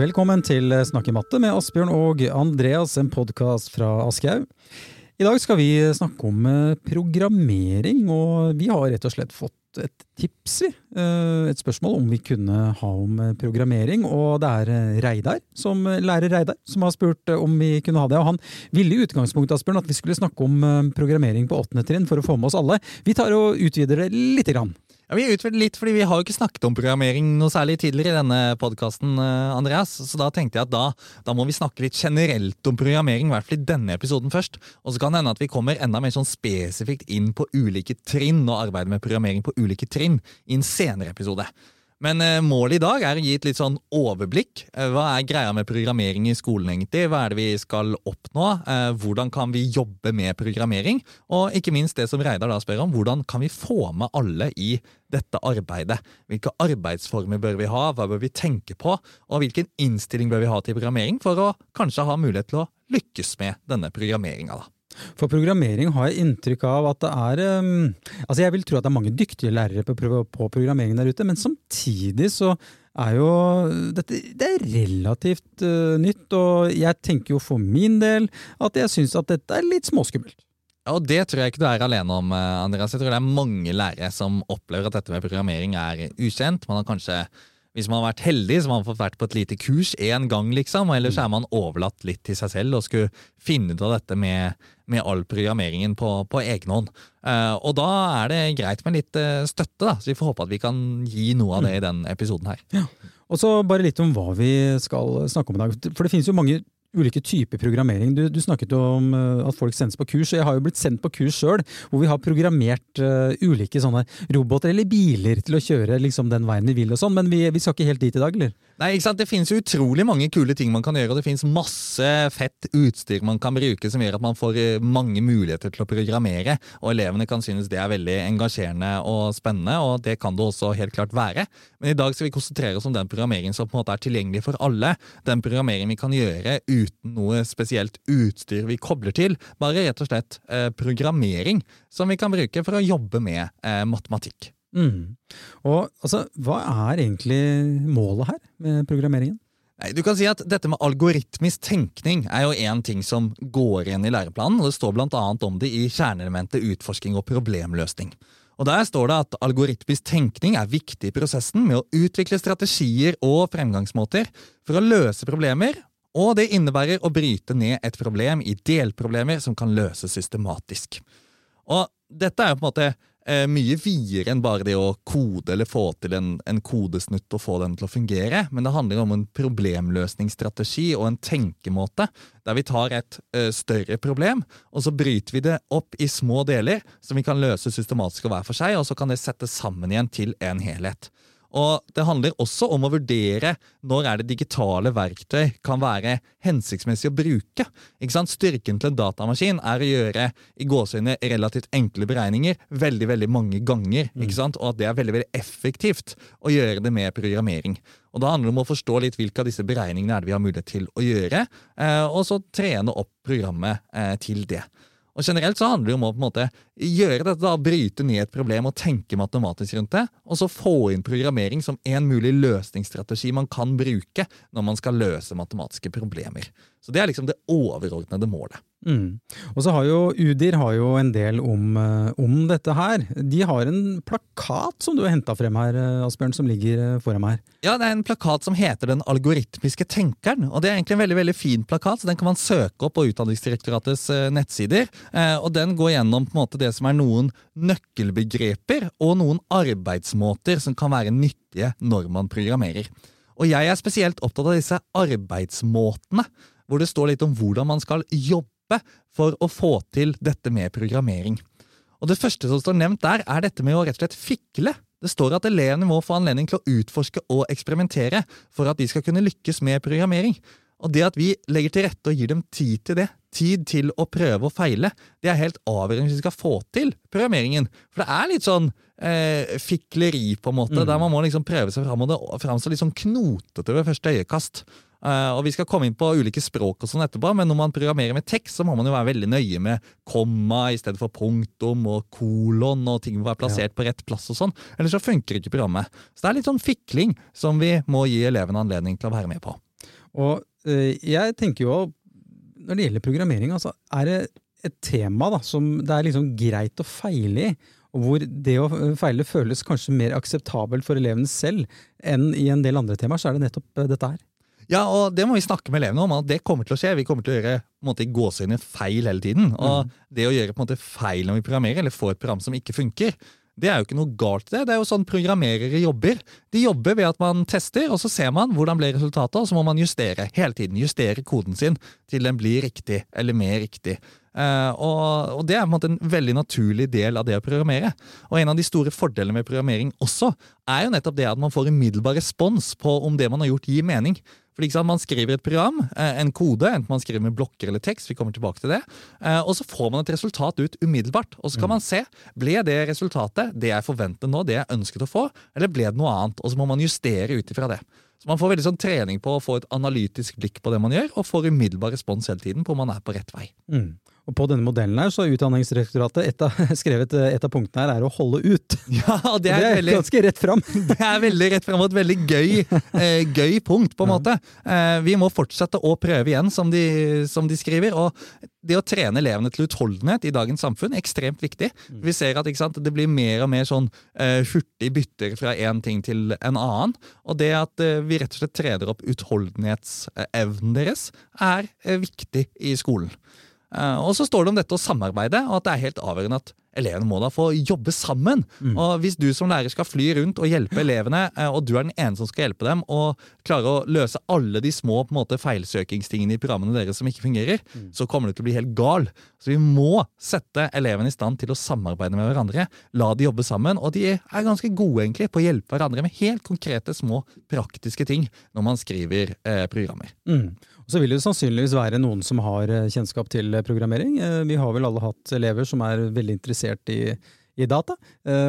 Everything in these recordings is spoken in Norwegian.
Velkommen til Snakke matte med Asbjørn og Andreas, en podkast fra Aschehoug. I dag skal vi snakke om eh, programmering, og vi har rett og slett fått et tips, vi. Eh, et spørsmål om vi kunne ha om eh, programmering, og det er Reidar, som lærer Reidar, som har spurt om vi kunne ha det. Og han ville i utgangspunktet, Asbjørn, at vi skulle snakke om programmering på åttende trinn for å få med oss alle. Vi tar og utvider det lite grann. Ja, Vi utvider litt, fordi vi har jo ikke snakket om programmering noe særlig tidligere i denne podkasten, eh, Andreas. Så da tenkte jeg at da, da, må vi snakke litt generelt om programmering, i hvert fall i denne episoden først. Og så kan det hende at vi kommer enda mer sånn spesifikt inn på ulike trinn og arbeider med programmering på ulike trinn i en senere episode. Men eh, målet i dag er å gi et litt sånn overblikk. Eh, hva er greia med programmering i skolen, egentlig? Hva er det vi skal oppnå? Eh, hvordan kan vi jobbe med programmering? Og ikke minst det som Reidar da spør om, hvordan kan vi få med alle i dette arbeidet? Hvilke arbeidsformer bør vi ha? Hva bør vi tenke på? Og hvilken innstilling bør vi ha til programmering for å kanskje ha mulighet til å lykkes med denne programmeringa, da? For programmering har jeg inntrykk av at det er um, Altså Jeg vil tro at det er mange dyktige lærere på, på programmering der ute, men samtidig så er jo dette det er relativt uh, nytt, og jeg tenker jo for min del at jeg syns at dette er litt småskummelt. Ja, og Det tror jeg ikke du er alene om, eh, Andreas. Jeg tror det er mange lærere som opplever at dette med programmering er ukjent. Man har kanskje hvis man har vært heldig, så har man fått vært på et lite kurs én gang, liksom. Og ellers er man overlatt litt til seg selv og skulle finne ut av dette med, med all programmeringen på, på egen hånd. Uh, og da er det greit med litt uh, støtte, da. Så vi får håpe at vi kan gi noe av det i den episoden her. Ja. Og så bare litt om hva vi skal snakke om i dag. For det finnes jo mange ulike typer programmering. Du, du, snakket jo om uh, at folk sendes på kurs, og jeg har jo blitt sendt på kurs sjøl, hvor vi har programmert uh, ulike sånne roboter eller biler til å kjøre liksom, den veien vi vil og sånn, men vi, vi skal ikke helt dit i dag, eller? Nei, ikke sant? Det finnes utrolig mange kule ting man kan gjøre, og det finnes masse fett utstyr man kan bruke som gjør at man får eh, mange muligheter til å programmere, og elevene kan synes det er veldig engasjerende og spennende, og det kan det også helt klart være. Men i dag skal vi konsentrere oss om den programmeringen som på en måte er tilgjengelig for alle. Den programmeringen vi kan gjøre uten noe spesielt utstyr vi kobler til. Bare rett og slett eh, programmering som vi kan bruke for å jobbe med eh, matematikk. Mm. Og altså, hva er egentlig målet her med programmeringen? Nei, du kan si at Dette med algoritmisk tenkning er jo én ting som går igjen i læreplanen. og Det står annet om det i kjerneelementet utforsking og problemløsning. Og Der står det at algoritmisk tenkning er viktig i prosessen med å utvikle strategier og fremgangsmåter for å løse problemer, og det innebærer å bryte ned et problem i delproblemer som kan løses systematisk. Og Dette er jo på en måte eh, mye videre enn bare det å kode eller få til en, en, kodesnutt og få den til å fungere. Men det handler om en problemløsningsstrategi og en tenkemåte der vi tar et eh, større problem, og så bryter vi det opp i små deler som vi kan løse systematisk og hver for seg, og så kan det settes sammen igjen til en helhet. Og det handler også om å vurdere når er det digitale verktøy kan være hensiktsmessig å bruke. Ikke sant? Styrken til en datamaskin er å gjøre i gåseøyne relativt enkle beregninger veldig veldig mange ganger. Ikke sant? Og at det er veldig veldig effektivt å gjøre det med programmering. Og Da handler det om å forstå litt hvilke av disse beregningene er det vi har mulighet til å gjøre, eh, og så trene opp programmet eh, til det. Og Generelt så handler det om å på en måte gjøre dette, da, bryte ned et problem og tenke matematisk rundt det, og så få inn programmering som en mulig løsningsstrategi man kan bruke når man skal løse matematiske problemer. Så Det er liksom det overordnede målet. Mm. Og så har jo Udir har jo en del om, eh, om dette her. De har en plakat som du har henta frem her, eh, Asbjørn, som ligger eh, foran meg. Ja, det er en plakat som heter Den algoritmiske tenkeren. og Det er egentlig en veldig veldig fin plakat, så den kan man søke opp på Utdanningsdirektoratets nettsider. og Den går gjennom på en måte det som er noen nøkkelbegreper og noen arbeidsmåter som kan være nyttige når man programmerer. Og jeg er spesielt opptatt av disse arbeidsmåtene, hvor det står litt om hvordan man skal jobbe for å få til dette med programmering. Og Det første som står nevnt der, er dette med å rett og slett fikle. Det står at elevene må få anledning til å utforske og eksperimentere for at de skal kunne lykkes med programmering. Og det at vi legger til rette og gir dem tid til det, tid til å prøve og feile, det er helt avgjørende hvis vi skal få til programmeringen. For det er litt sånn eh, fikleri, på en måte, mm. der man må liksom prøve seg fram, og det framstår litt sånn knotete ved første øyekast. Uh, og Vi skal komme inn på ulike språk, og sånn etterpå, men når man programmerer med tekst, så må man jo være veldig nøye med komma i stedet for punktum og kolon, og ting må være plassert ja. på rett plass og sånn. Ellers så funker ikke programmet. Så det er litt sånn fikling som vi må gi elevene anledning til å være med på. Og uh, jeg tenker jo når det gjelder programmering, altså, er det et tema da, som det er liksom greit å feile i, og hvor det å feile føles kanskje mer akseptabelt for elevene selv enn i en del andre temaer, så er det nettopp eh, dette her. Ja, og det må vi snakke med elevene om. at Det kommer til å skje. Vi kommer til å gjøre måte, gåseøyne feil hele tiden. Og Mm. det å gjøre måte feil når vi programmerer, eller få et program som ikke funker, det er jo ikke noe galt i det. Det er jo sånn programmerere jobber. De jobber ved at man tester, og så ser man hvordan ble resultatet, og så må man justere hele tiden. Justere koden sin til den blir riktig, eller mer riktig. Uh, og, og det er på en måte en veldig naturlig del av det å programmere. Og en av de store fordelene med programmering også, er jo nettopp det at man får umiddelbar respons på om det man har gjort, gir mening. Fordi sant, Man skriver et program, eh, en kode, enten man skriver med blokker eller tekst, vi kommer tilbake til det, eh, og så får man et resultat ut umiddelbart. Og så kan man se ble det resultatet det jeg forventet nå, det jeg ønsket å få, eller ble det noe annet? Og så må man justere ut ifra det. Så Man får veldig sånn trening på å få et analytisk blikk på det man gjør, og får umiddelbar respons hele tiden på om man er på rett vei. Mm. Og på denne modellen her så har Utdanningsdirektoratet et av, skrevet eh, et av punktene her er å holde ut. Ja, Det det Det er, er veldig, ganske rett fram. det er veldig rett frem og et veldig gøy, eh, gøy punkt, på en måte. Eh, vi må fortsette å prøve igjen, som de, som de skriver. og det å trene elevene til utholdenhet i dagens samfunn er ekstremt viktig. Vi ser at sant, det blir mer og mer sånn eh, hurtig bytter fra én ting til en annen. Og det at eh, vi rett og slett trener opp utholdenhetsevnen deres, er eh, viktig i skolen. Eh, og så står det om dette å samarbeide, og at det er helt avgjørende at elevene må da få jobbe sammen. Og hvis du som lærer skal fly rundt og hjelpe elevene, eh, og du er den ene som skal hjelpe dem, og klare å løse alle de små på en måte, feilsøkingstingene i programmene deres som ikke fungerer, så kommer du til å bli helt gal. Så vi må sette elevene i stand til å samarbeide med hverandre. La de jobbe sammen. Og de er ganske gode egentlig på å hjelpe hverandre med helt konkrete, små, praktiske ting når man skriver eh, programmer. Mm. Så vil det sannsynligvis være noen som har eh, kjennskap til eh, programmering. Eh, Vi har vel alle hatt elever som er veldig interessert i, i data,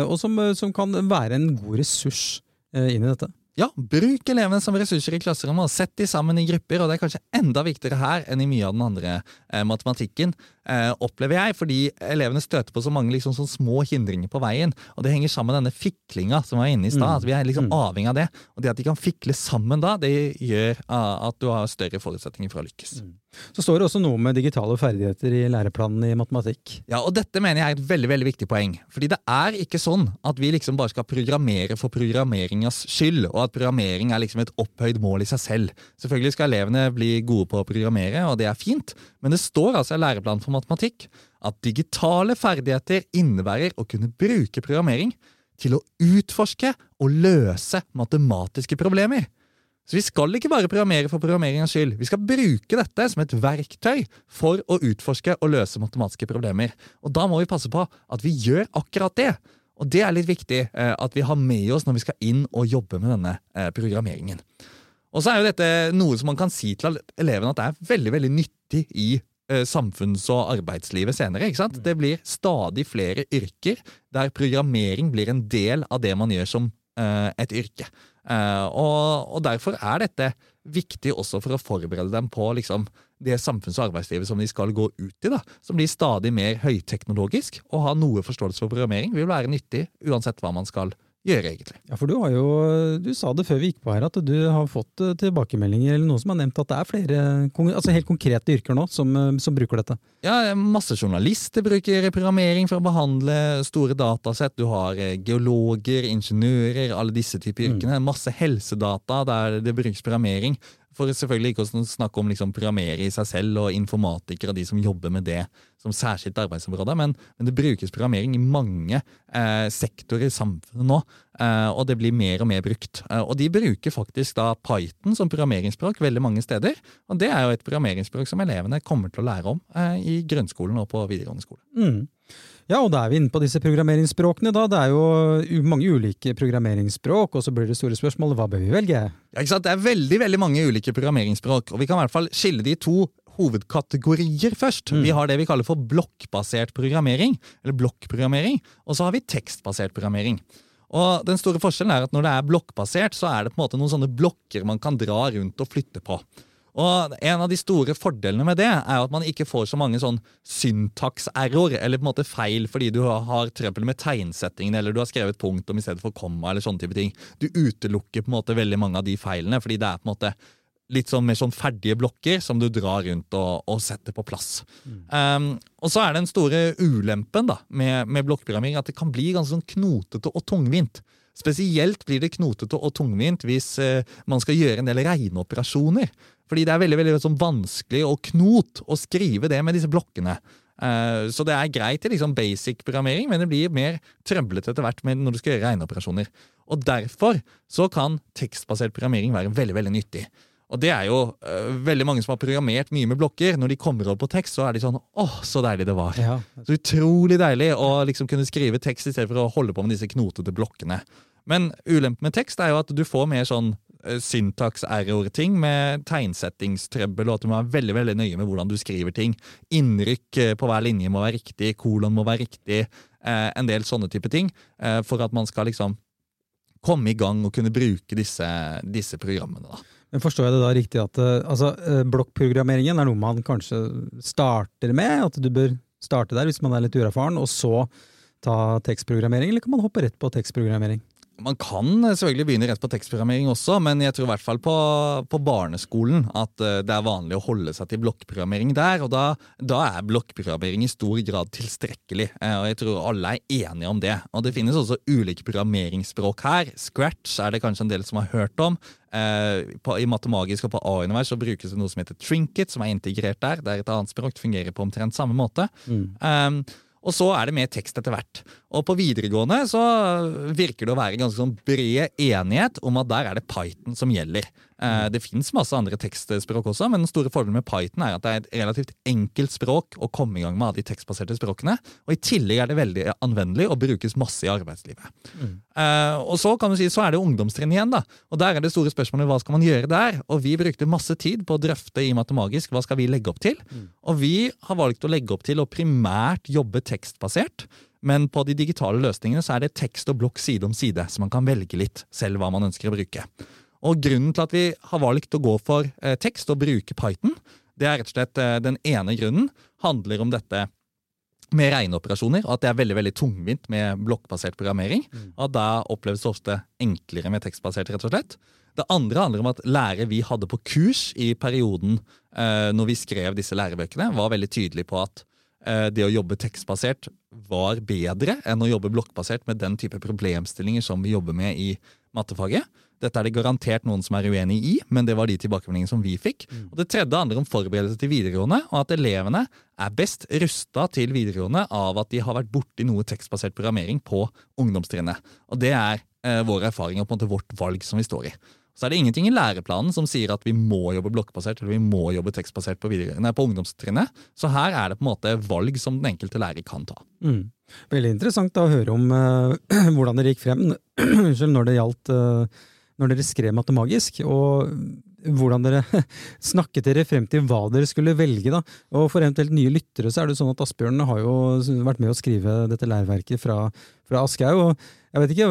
og som, som kan være en god ressurs inn i dette. Ja, bruk elevene som ressurser i klasserommet, og sett de sammen i grupper. og Det er kanskje enda viktigere her enn i mye av den andre eh, matematikken, eh, opplever jeg, fordi elevene støter på så mange liksom, sånn små hindringer på veien. og Det henger sammen med denne fiklinga som var inne i stad. Mm. at Vi er liksom Mm. avhengig av det. Og det at de kan fikle sammen da, det gjør ah, at du har større forutsetninger for å lykkes. Så står det også noe med digitale ferdigheter i læreplanen i matematikk. Ja, og Dette mener jeg er et veldig veldig viktig poeng. Fordi det er ikke sånn at vi liksom bare skal programmere for programmeringas skyld, og at programmering er liksom et opphøyd mål i seg selv. Selvfølgelig skal elevene bli gode på å programmere, og det er fint, men det står altså i læreplanen for matematikk at digitale ferdigheter innebærer å kunne bruke programmering til å utforske og løse matematiske problemer. Så vi skal ikke bare programmere for programmeringens skyld. Vi skal bruke dette som et verktøy for å utforske og løse matematiske problemer. Og da må vi passe på at vi gjør akkurat det. Og det er litt viktig eh, at vi har med oss når vi skal inn og jobbe med denne eh, programmeringen. Og så er jo dette noe som man kan si til elevene at det er veldig, veldig nyttig i eh, samfunns- og arbeidslivet senere. ikke sant? Det blir stadig flere yrker der programmering blir en del av det man gjør som et yrke. Eh, og, og derfor er dette viktig også for å forberede dem på liksom, det samfunns- og arbeidslivet som de skal gå ut i, da, som blir stadig mer høyteknologisk. Å ha noe forståelse for programmering vil være nyttig uansett hva man skal gjøre, egentlig. Ja, for du har jo, du sa det før vi gikk på her, at du har fått eh, tilbakemeldinger eller noen som har nevnt at det er flere altså helt konkrete yrker nå som, eh, som bruker dette. Ja, Masse journalister bruker programmering for å behandle store datasett. Du har eh, geologer, ingeniører, alle disse typer yrkene. Masse helsedata der det brukes programmering. For selvfølgelig ikke å snakke om liksom programmere i seg selv og informatikere og de som jobber med det som særskilt arbeidsområde, men, men det brukes programmering i mange eh, sektorer i samfunnet nå, eh, og det blir mer og mer brukt. Eh, og de bruker faktisk da Python som programmeringsspråk veldig mange steder, og det er jo et programmeringsspråk som elevene kommer til å lære om eh, i grunnskolen og på videregående skole. Mm. Ja, og da er vi inne på disse programmeringsspråkene. da. Det er jo mange ulike programmeringsspråk, og så blir det store spørsmålet hva bør vi velge? Ja, ikke sant? Det er veldig veldig mange ulike programmeringsspråk, og vi kan i hvert fall skille de to hovedkategorier først. Vi har det vi kaller for blokkbasert programmering, eller blokkprogrammering, og så har vi tekstbasert programmering. Og den store forskjellen er at Når det er blokkbasert, så er det på en måte noen sånne blokker man kan dra rundt og flytte på. Og En av de store fordelene med det er at man ikke får så mange sånn syntakserror, eller på en måte feil fordi du har trøbbel med tegnsettingen, eller du har skrevet punktum i stedet for komma, eller sånne type ting. Du utelukker på en måte veldig mange av de feilene, fordi det er på en måte litt sånn mer sånn ferdige blokker som du drar rundt og, og setter på plass. Um, og så er den store ulempen da, med, med blokkprogrammering at det kan bli ganske sånn knotete og tungvint. Spesielt blir det knotete og tungvint hvis uh, man skal gjøre en del regneoperasjoner. Fordi det er veldig, veldig sånn vanskelig og knot å skrive det med disse blokkene. Uh, så det er greit i liksom basic programmering, men det blir mer trøblete etter hvert når du skal gjøre regneoperasjoner. Og Derfor så kan tekstbasert programmering være veldig veldig nyttig. Og det er jo uh, veldig mange som har programmert mye med blokker. Når de kommer opp på tekst, så er de sånn åh, så deilig det var. Ja. Så utrolig deilig å liksom kunne skrive tekst i stedet for å holde på med disse knotete blokkene. Men ulempen med tekst er jo at du får mer sånn syntaks-error-ting med tegnsettingstrøbbel, og at du må være veldig veldig nøye med hvordan du skriver ting. Innrykk uh, på hver linje må være riktig, kolon må være riktig, en del sånne type ting. for at man skal liksom komme i gang og kunne bruke disse, disse programmene. da. Men Forstår jeg det da riktig at eh, altså, eh, blokkprogrammeringen er noe man kanskje starter med? At du bør starte der hvis man er litt uerfaren, og så ta tekstprogrammering, eller kan man hoppe rett på tekstprogrammering? Man kan selvfølgelig begynne rett på tekstprogrammering også, men jeg tror i hvert fall på, på barneskolen at eh, det er vanlig å holde seg til blokkprogrammering der. Og da, da, er blokkprogrammering i stor grad tilstrekkelig, og jeg tror alle er enige om det. Og det finnes også ulike programmeringsspråk her. Scratch er det kanskje en del som har hørt om. Eh, på, I Matemagisk og på A-univers så brukes det noe som heter Trinket, som er integrert der. Det er et annet språk, det fungerer på omtrent samme måte. Mm. Um, og så er det mer tekst etter hvert. Og på videregående så virker det å være ganske sånn bred enighet om at der er det Python som gjelder. Eh, det fins masse andre tekstspråk også, men den store fordelen med Python er at det er et relativt enkelt språk å komme i gang med av de tekstbaserte språkene. Og i tillegg er det veldig anvendelig og brukes masse i arbeidslivet. Mm. Og så kan du si, så er det ungdomstrinn igjen, da. Og der er det store spørsmålet hva skal man gjøre der? Og vi brukte masse tid på å drøfte i Matemagisk hva skal vi legge opp til. Mm. Og vi har valgt å legge opp til å primært jobbe tekstbasert. Men på de digitale løsningene så er det tekst og blokk side om side, så man kan velge litt selv hva man ønsker å bruke. Og Grunnen til at vi har valgt å gå for eh, tekst og bruke Python, det er rett og slett eh, den ene grunnen handler om dette med regneoperasjoner, og at det er veldig veldig tungvint med blokkbasert programmering. Mm. og Da oppleves det ofte enklere med tekstbasert, rett og slett. Det andre handler om at lærere vi hadde på kurs i perioden eh, når vi skrev disse lærebøkene, var veldig tydelig på at det å jobbe tekstbasert var bedre enn å jobbe blokkbasert med den type problemstillinger som vi jobber med i mattefaget. Dette er det garantert noen som er uenig i, men det var de tilbakemeldingene som vi fikk. Mm. Og Det tredje handler om forberedelse til videregående, og at elevene er best rusta til videregående av at de har vært borti noe tekstbasert programmering på ungdomstrinnet. Og det er eh, vår erfaring og på en måte vårt valg som vi står i. Så er det ingenting i læreplanen som sier at vi må jobbe blokkbasert eller vi må jobbe tekstbasert på, nei, på ungdomstrinnet. Så her er det på en måte valg som den enkelte lærer kan ta. Mm. Veldig interessant å høre om uh, hvordan dere gikk frem når det gjaldt uh, når dere skrev Matemagisk, og hvordan dere snakket dere frem til hva dere skulle velge. da. Og For eventuelt nye lyttere så er det sånn at Asbjørn har jo vært med å skrive dette lærverket fra, fra Aschehoug. jeg vet ikke,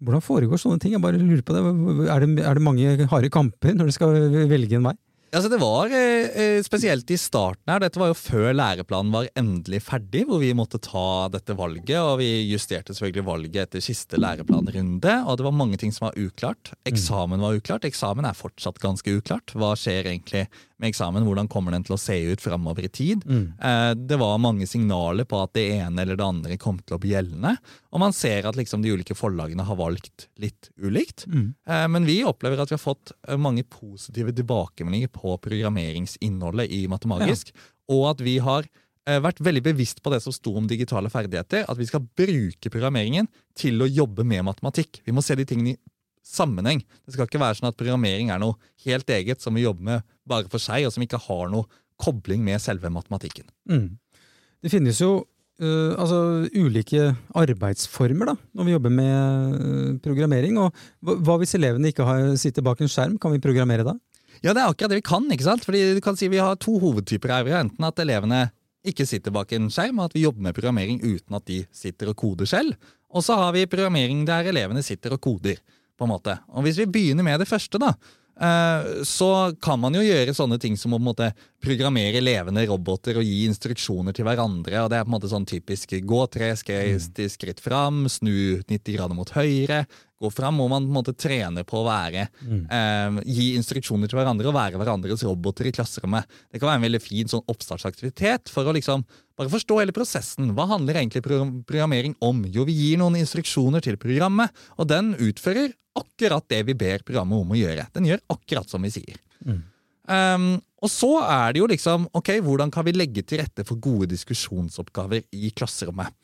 Hvordan foregår sånne ting? Jeg bare lurer på det. Er det, er det mange harde kamper når du skal velge en vei? Altså det var eh, eh, Spesielt i starten her, dette var jo før læreplanen var endelig ferdig, hvor vi måtte ta dette valget. og Vi justerte selvfølgelig valget etter siste læreplanrunde. og Det var mange ting som var uklart. Eksamen var uklart. Eksamen er fortsatt ganske uklart. Hva skjer egentlig med eksamen? Hvordan kommer den til å se ut framover i tid? Mm. Eh, det var mange signaler på at det ene eller det andre kom til å bli gjeldende. Og man ser at liksom de ulike forlagene har valgt litt ulikt. Mm. Eh, men vi opplever at vi har fått mange positive tilbakemeldinger på programmeringsinnholdet i Matemagisk, ja. og at vi har vært veldig bevisst på det som sto om digitale ferdigheter. At vi skal bruke programmeringen til å jobbe med matematikk. Vi må se de tingene i sammenheng. Det skal ikke være sånn at programmering er noe helt eget som vi jobber med bare for seg, og som ikke har noe kobling med selve matematikken. Mm. Det finnes jo uh, altså, ulike arbeidsformer da, når vi jobber med uh, programmering. og Hva hvis elevene ikke har, sitter bak en skjerm? Kan vi programmere da? Ja, det er akkurat det vi kan. ikke sant? Fordi du kan si Vi har to hovedtyper her. Enten at elevene ikke sitter bak en skjerm, og at vi jobber med programmering uten at de sitter og koder selv. Og så har vi programmering der elevene sitter og koder på en måte. Og Hvis vi begynner med det første, da, eh, så kan man jo gjøre sånne ting som å på en måte programmere levende roboter og gi instruksjoner til hverandre. og Det er på en måte sånn typisk gå tre skritt fram, snu 90 grader mot høyre, gå fram, og man på en måte trener på å være eh, Gi instruksjoner til hverandre og være hverandres roboter i klasserommet. Det kan være en veldig fin sånn oppstartsaktivitet for å liksom bare forstå hele prosessen. Hva handler egentlig programmering om? Jo, vi gir noen instruksjoner til programmet, og den utfører akkurat det vi ber programmet om å gjøre. Den gjør akkurat som vi sier. Um, og så er det jo liksom ok, hvordan kan vi legge til rette for gode diskusjonsoppgaver i klasserommet?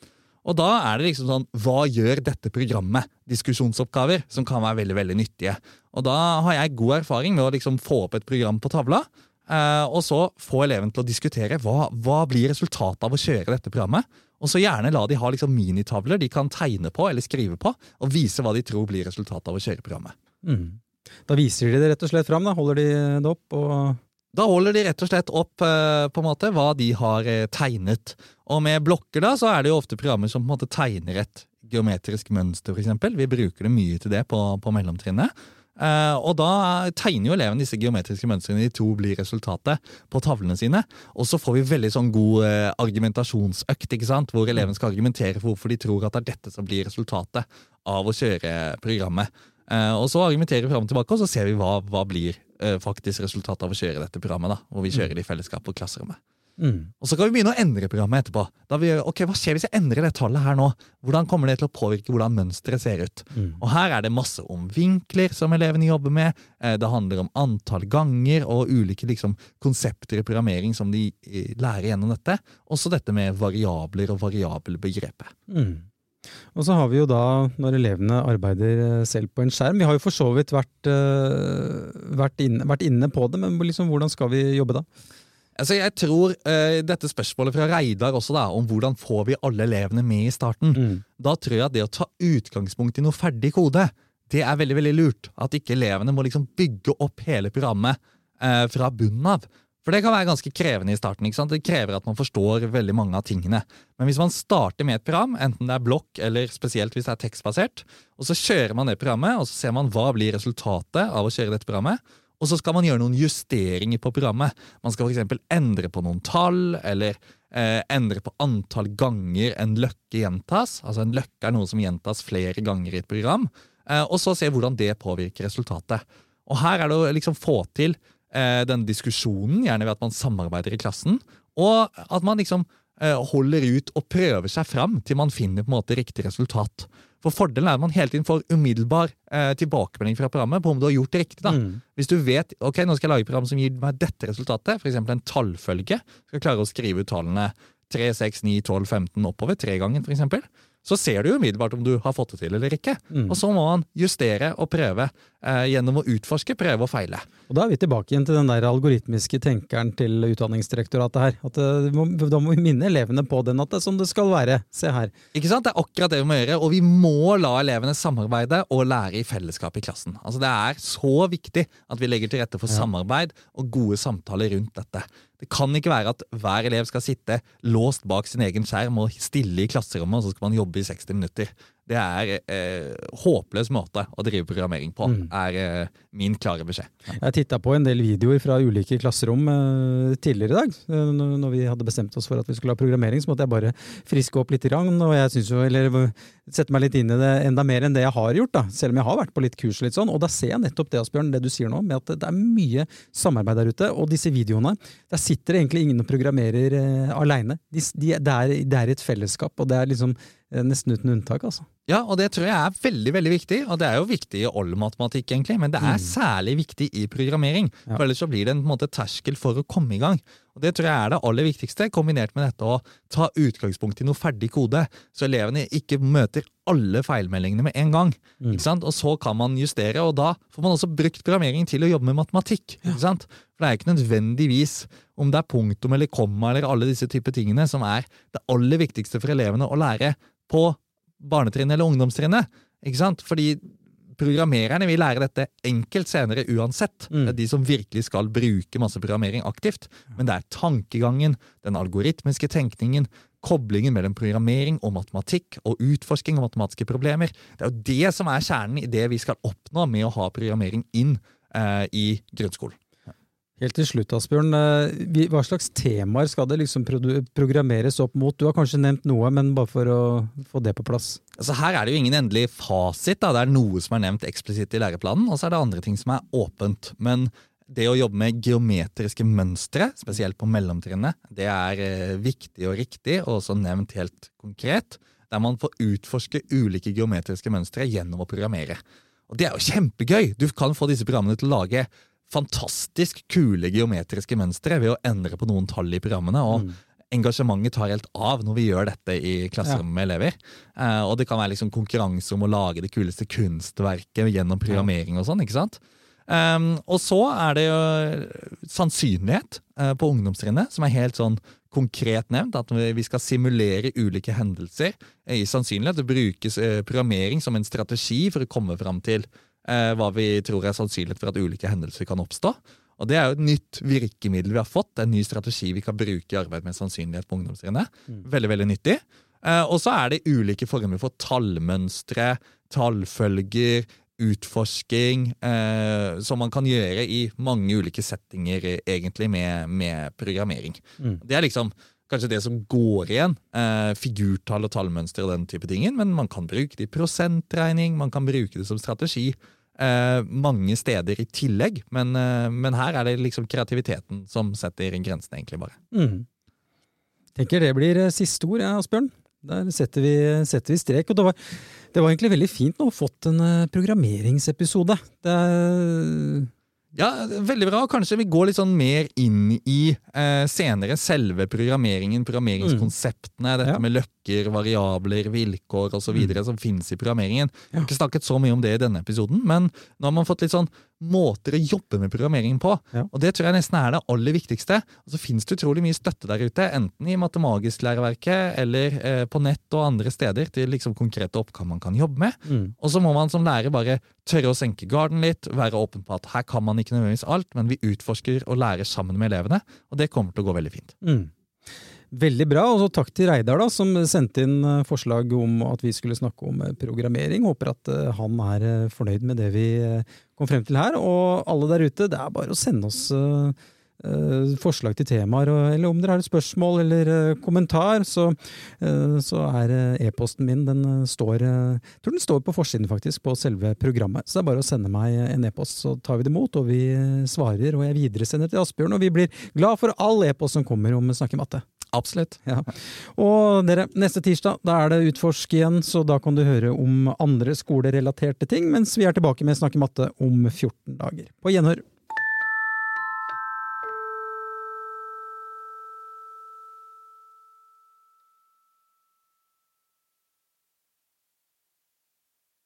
Og da er det liksom sånn Hva gjør dette programmet? Diskusjonsoppgaver som kan være veldig veldig nyttige. Og da har jeg god erfaring med å liksom få opp et program på tavla. eh, og så få eleven til å diskutere hva, hva blir resultatet av å kjøre dette programmet. Og så gjerne la de ha liksom minitavler de kan tegne på eller skrive på, og vise hva de tror blir resultatet av å kjøre programmet. Mm. Da viser de det rett og slett fram, da. Holder de det opp og Da holder de rett og slett opp eh, på en måte hva de har eh, tegnet. Og med blokker da, så er det jo ofte programmer som på en måte tegner et geometrisk mønster, f.eks. Vi bruker det mye til det på, på mellomtrinnet. Uh, og da tegner jo eleven disse geometriske mønstrene de to blir resultatet på tavlene sine. Og så får vi veldig sånn god uh, argumentasjonsøkt, ikke sant? hvor eleven skal argumentere for hvorfor de tror at det er dette som blir resultatet av å kjøre programmet. Eh, og så argumenterer vi fram og tilbake, og så ser vi hva, hva blir eh, faktisk resultatet av å kjøre dette programmet. da, Hvor vi kjører det i fellesskap på klasserommet. mm. Og så kan vi begynne å endre programmet etterpå. Da vi, ok, Hva skjer hvis jeg endrer det tallet her nå? Hvordan kommer det til å påvirke hvordan mønsteret ser ut? Mm. Og her er det masse om vinkler som elevene jobber med. Eh, Det handler om antall ganger og ulike liksom, konsepter i programmering som de lærer gjennom dette. Også dette med variabler og variabelbegrepet. Mm. Og så har vi jo da, når elevene arbeider eh, selv på en skjerm Vi har jo for så vidt vært, eh, vært, inne, vært inne på det, men liksom, hvordan skal vi jobbe da? Altså, jeg tror uh, dette spørsmålet fra Reidar også da, om hvordan får vi alle elevene med i starten, Mm. da tror jeg at det å ta utgangspunkt i noe ferdig kode, det er veldig veldig lurt. At ikke elevene må liksom bygge opp hele programmet uh, fra bunnen av. For det kan være ganske krevende i starten. ikke sant? Det krever at man forstår veldig mange av tingene. Men hvis man starter med et program, enten det er blokk eller spesielt hvis det er tekstbasert, og så kjører man det programmet, og så ser man hva blir resultatet av å kjøre dette programmet, og så skal man gjøre noen justeringer på programmet. Man skal f.eks. endre på noen tall, eller eh, endre på antall ganger en løkke gjentas. Altså En løkke er noe som gjentas flere ganger i et program. Eh, og så se hvordan det påvirker resultatet. Og her er det å liksom få til eh, denne diskusjonen, gjerne ved at man samarbeider i klassen, og at man liksom eh, holder ut og prøver seg fram til man finner på en måte riktig resultat. For Fordelen er at man hele tiden får umiddelbar eh, tilbakemelding fra programmet på om du har gjort det riktig. da. Mm. Hvis du vet ok, nå skal jeg lage et program som gir meg dette resultatet, f.eks. en tallfølge, skal klare å skrive ut tallene 3, 6, 9, 12, 15 oppover tre ganger, f.eks., så ser du umiddelbart om du har fått det til eller ikke. Mm. Og så må man justere og prøve eh, gjennom å utforske, prøve og feile. Og da er vi tilbake igjen til den der algoritmiske tenkeren til Utdanningsdirektoratet her. At eh, må, da må vi minne elevene på den, at det er sånn det skal være. Se her. Ikke sant? Det er akkurat det vi må gjøre, og vi må la elevene samarbeide og lære i fellesskap i klassen. Altså Det er så viktig at vi legger til rette for Ja. samarbeid og gode samtaler rundt dette. Det kan ikke være at hver elev skal sitte låst bak sin egen skjerm og stille i klasserommet, og så skal man jobbe i 60 minutter. Det er eh, håpløs måte å drive programmering på, Mm. er eh, min klare beskjed. Jeg titta på en del videoer fra ulike klasserom eh, tidligere i dag. eh, når vi hadde bestemt oss for at vi skulle ha programmering, så måtte jeg bare friske opp litt. Grann, og jeg synes jo, eller sette meg litt inn i det enda mer enn det jeg har gjort. da, Selv om jeg har vært på litt kurs. og litt sånn, Og da ser jeg nettopp det Asbjørn, det du sier nå, med at det er mye samarbeid der ute. Og disse videoene, der sitter egentlig ingen og programmerer eh, aleine. De, de, det, det er et fellesskap, og det er liksom eh, nesten uten unntak. altså. Ja, og det tror jeg er veldig veldig viktig, og det er jo viktig i all matematikk, egentlig, men det er særlig viktig i programmering. Ja. For ellers så blir det en, en måte terskel for å komme i gang. Og Det tror jeg er det aller viktigste, kombinert med dette å ta utgangspunkt i noe ferdig kode, så elevene ikke møter alle feilmeldingene med en gang. Mm. Og så kan man justere, og da får man også brukt programmering til å jobbe med matematikk. Sant? For det er ikke nødvendigvis om det er punktum eller komma eller alle disse typer tingene som er det aller viktigste for elevene å lære på barnetrinnet eller ungdomstrinnet. Ikke sant? Fordi programmererne vil lære dette enkelt senere uansett. Mm. Det er de som virkelig skal bruke masse programmering aktivt. Men det er tankegangen, den algoritmiske tenkningen, koblingen mellom programmering og matematikk og utforsking av matematiske problemer. Det er jo det som er kjernen i det vi skal oppnå med å ha programmering inn eh, i grunnskolen. Helt til slutt, Asbjørn. eh, Hva slags temaer skal det liksom programmeres opp mot? Du har kanskje nevnt noe, men bare for å få det på plass. Altså Her er det jo ingen endelig fasit. da. Det er noe som er nevnt eksplisitt i læreplanen, og så er det andre ting som er åpent. Men det å jobbe med geometriske mønstre, spesielt på mellomtrinnet, det er eh, viktig og riktig, og også nevnt helt konkret. Der man får utforske ulike geometriske mønstre gjennom å programmere. Og Det er jo kjempegøy! Du kan få disse programmene til å lage fantastisk kule geometriske mønstre ved å endre på noen tall i programmene. og mm. Engasjementet tar helt av når vi gjør dette i klasserommet med elever. Eh, og det kan være liksom konkurranse om å lage det kuleste kunstverket gjennom programmering og sånn. ikke sant? Um, og så er det jo sannsynlighet uh, på ungdomstrinnet, som er helt sånn konkret nevnt. At vi skal simulere ulike hendelser i sannsynlighet. Det brukes uh, programmering som en strategi for å komme fram til hva vi tror er sannsynlighet for at ulike hendelser kan oppstå. Og Det er jo et nytt virkemiddel vi har fått, en ny strategi vi kan bruke i arbeid med sannsynlighet på ungdomstrinnet. Mm. Veldig, veldig nyttig. og så er det ulike former for tallmønstre, tallfølger, utforsking, eh, som man kan gjøre i mange ulike settinger egentlig med, med programmering. Mm. Det er liksom kanskje det som går igjen. Eh, figurtall og tallmønster og den type ting. Men man kan bruke det i prosentregning, man kan bruke det som strategi. Eh, mange steder i tillegg, men, eh, men, her er det liksom kreativiteten som setter grensene, egentlig, bare. Mm. Tenker det blir eh, siste ord, ja, Asbjørn. Der setter vi, setter vi strek. Og det var, det var, egentlig veldig fint å ha fått en eh, programmeringsepisode. Det er ja, veldig bra. Kanskje vi går litt sånn mer inn i eh, senere selve programmeringen, programmeringskonseptene. Mm. Dette ja. med løkker, variabler, vilkår osv. Mm. som finnes i programmeringen. Vi har ikke snakket så mye om det i denne episoden, men nå har man fått litt sånn måter å jobbe med programmeringen på. Ja. Og Det tror jeg nesten er det aller viktigste. Og Så finnes det utrolig mye støtte der ute, enten i Matemagisk-læreverket eller eh, på nett og andre steder, til liksom konkrete oppgaver man kan jobbe med. Mm. Og så må man som lærer bare tørre å senke garden litt, være åpen på at her kan man ikke nødvendigvis alt, men vi utforsker og lærer sammen med elevene, og det kommer til å gå veldig fint. Mm. Veldig bra, og så takk til Reidar, da, som sendte inn eh, forslag om at vi skulle snakke om eh, programmering. Håper at eh, han er fornøyd med det vi kom frem til her. Og alle der ute, det er bare å sende oss forslag til temaer, eller om dere har et spørsmål eller kommentar, så, så er e-posten min den står Jeg tror den står på forsiden, faktisk, på selve programmet. Så det er bare å sende meg en e-post, så tar vi det imot, og vi svarer. Og jeg videresender til Asbjørn, og vi blir glad for all e-post som kommer om Snakke matte. Absolutt. Ja. Og dere, neste tirsdag da er det Utforsk igjen, så da kan du høre om andre skolerelaterte ting, mens vi er tilbake med Snakke matte om 14 dager. På gjenhør.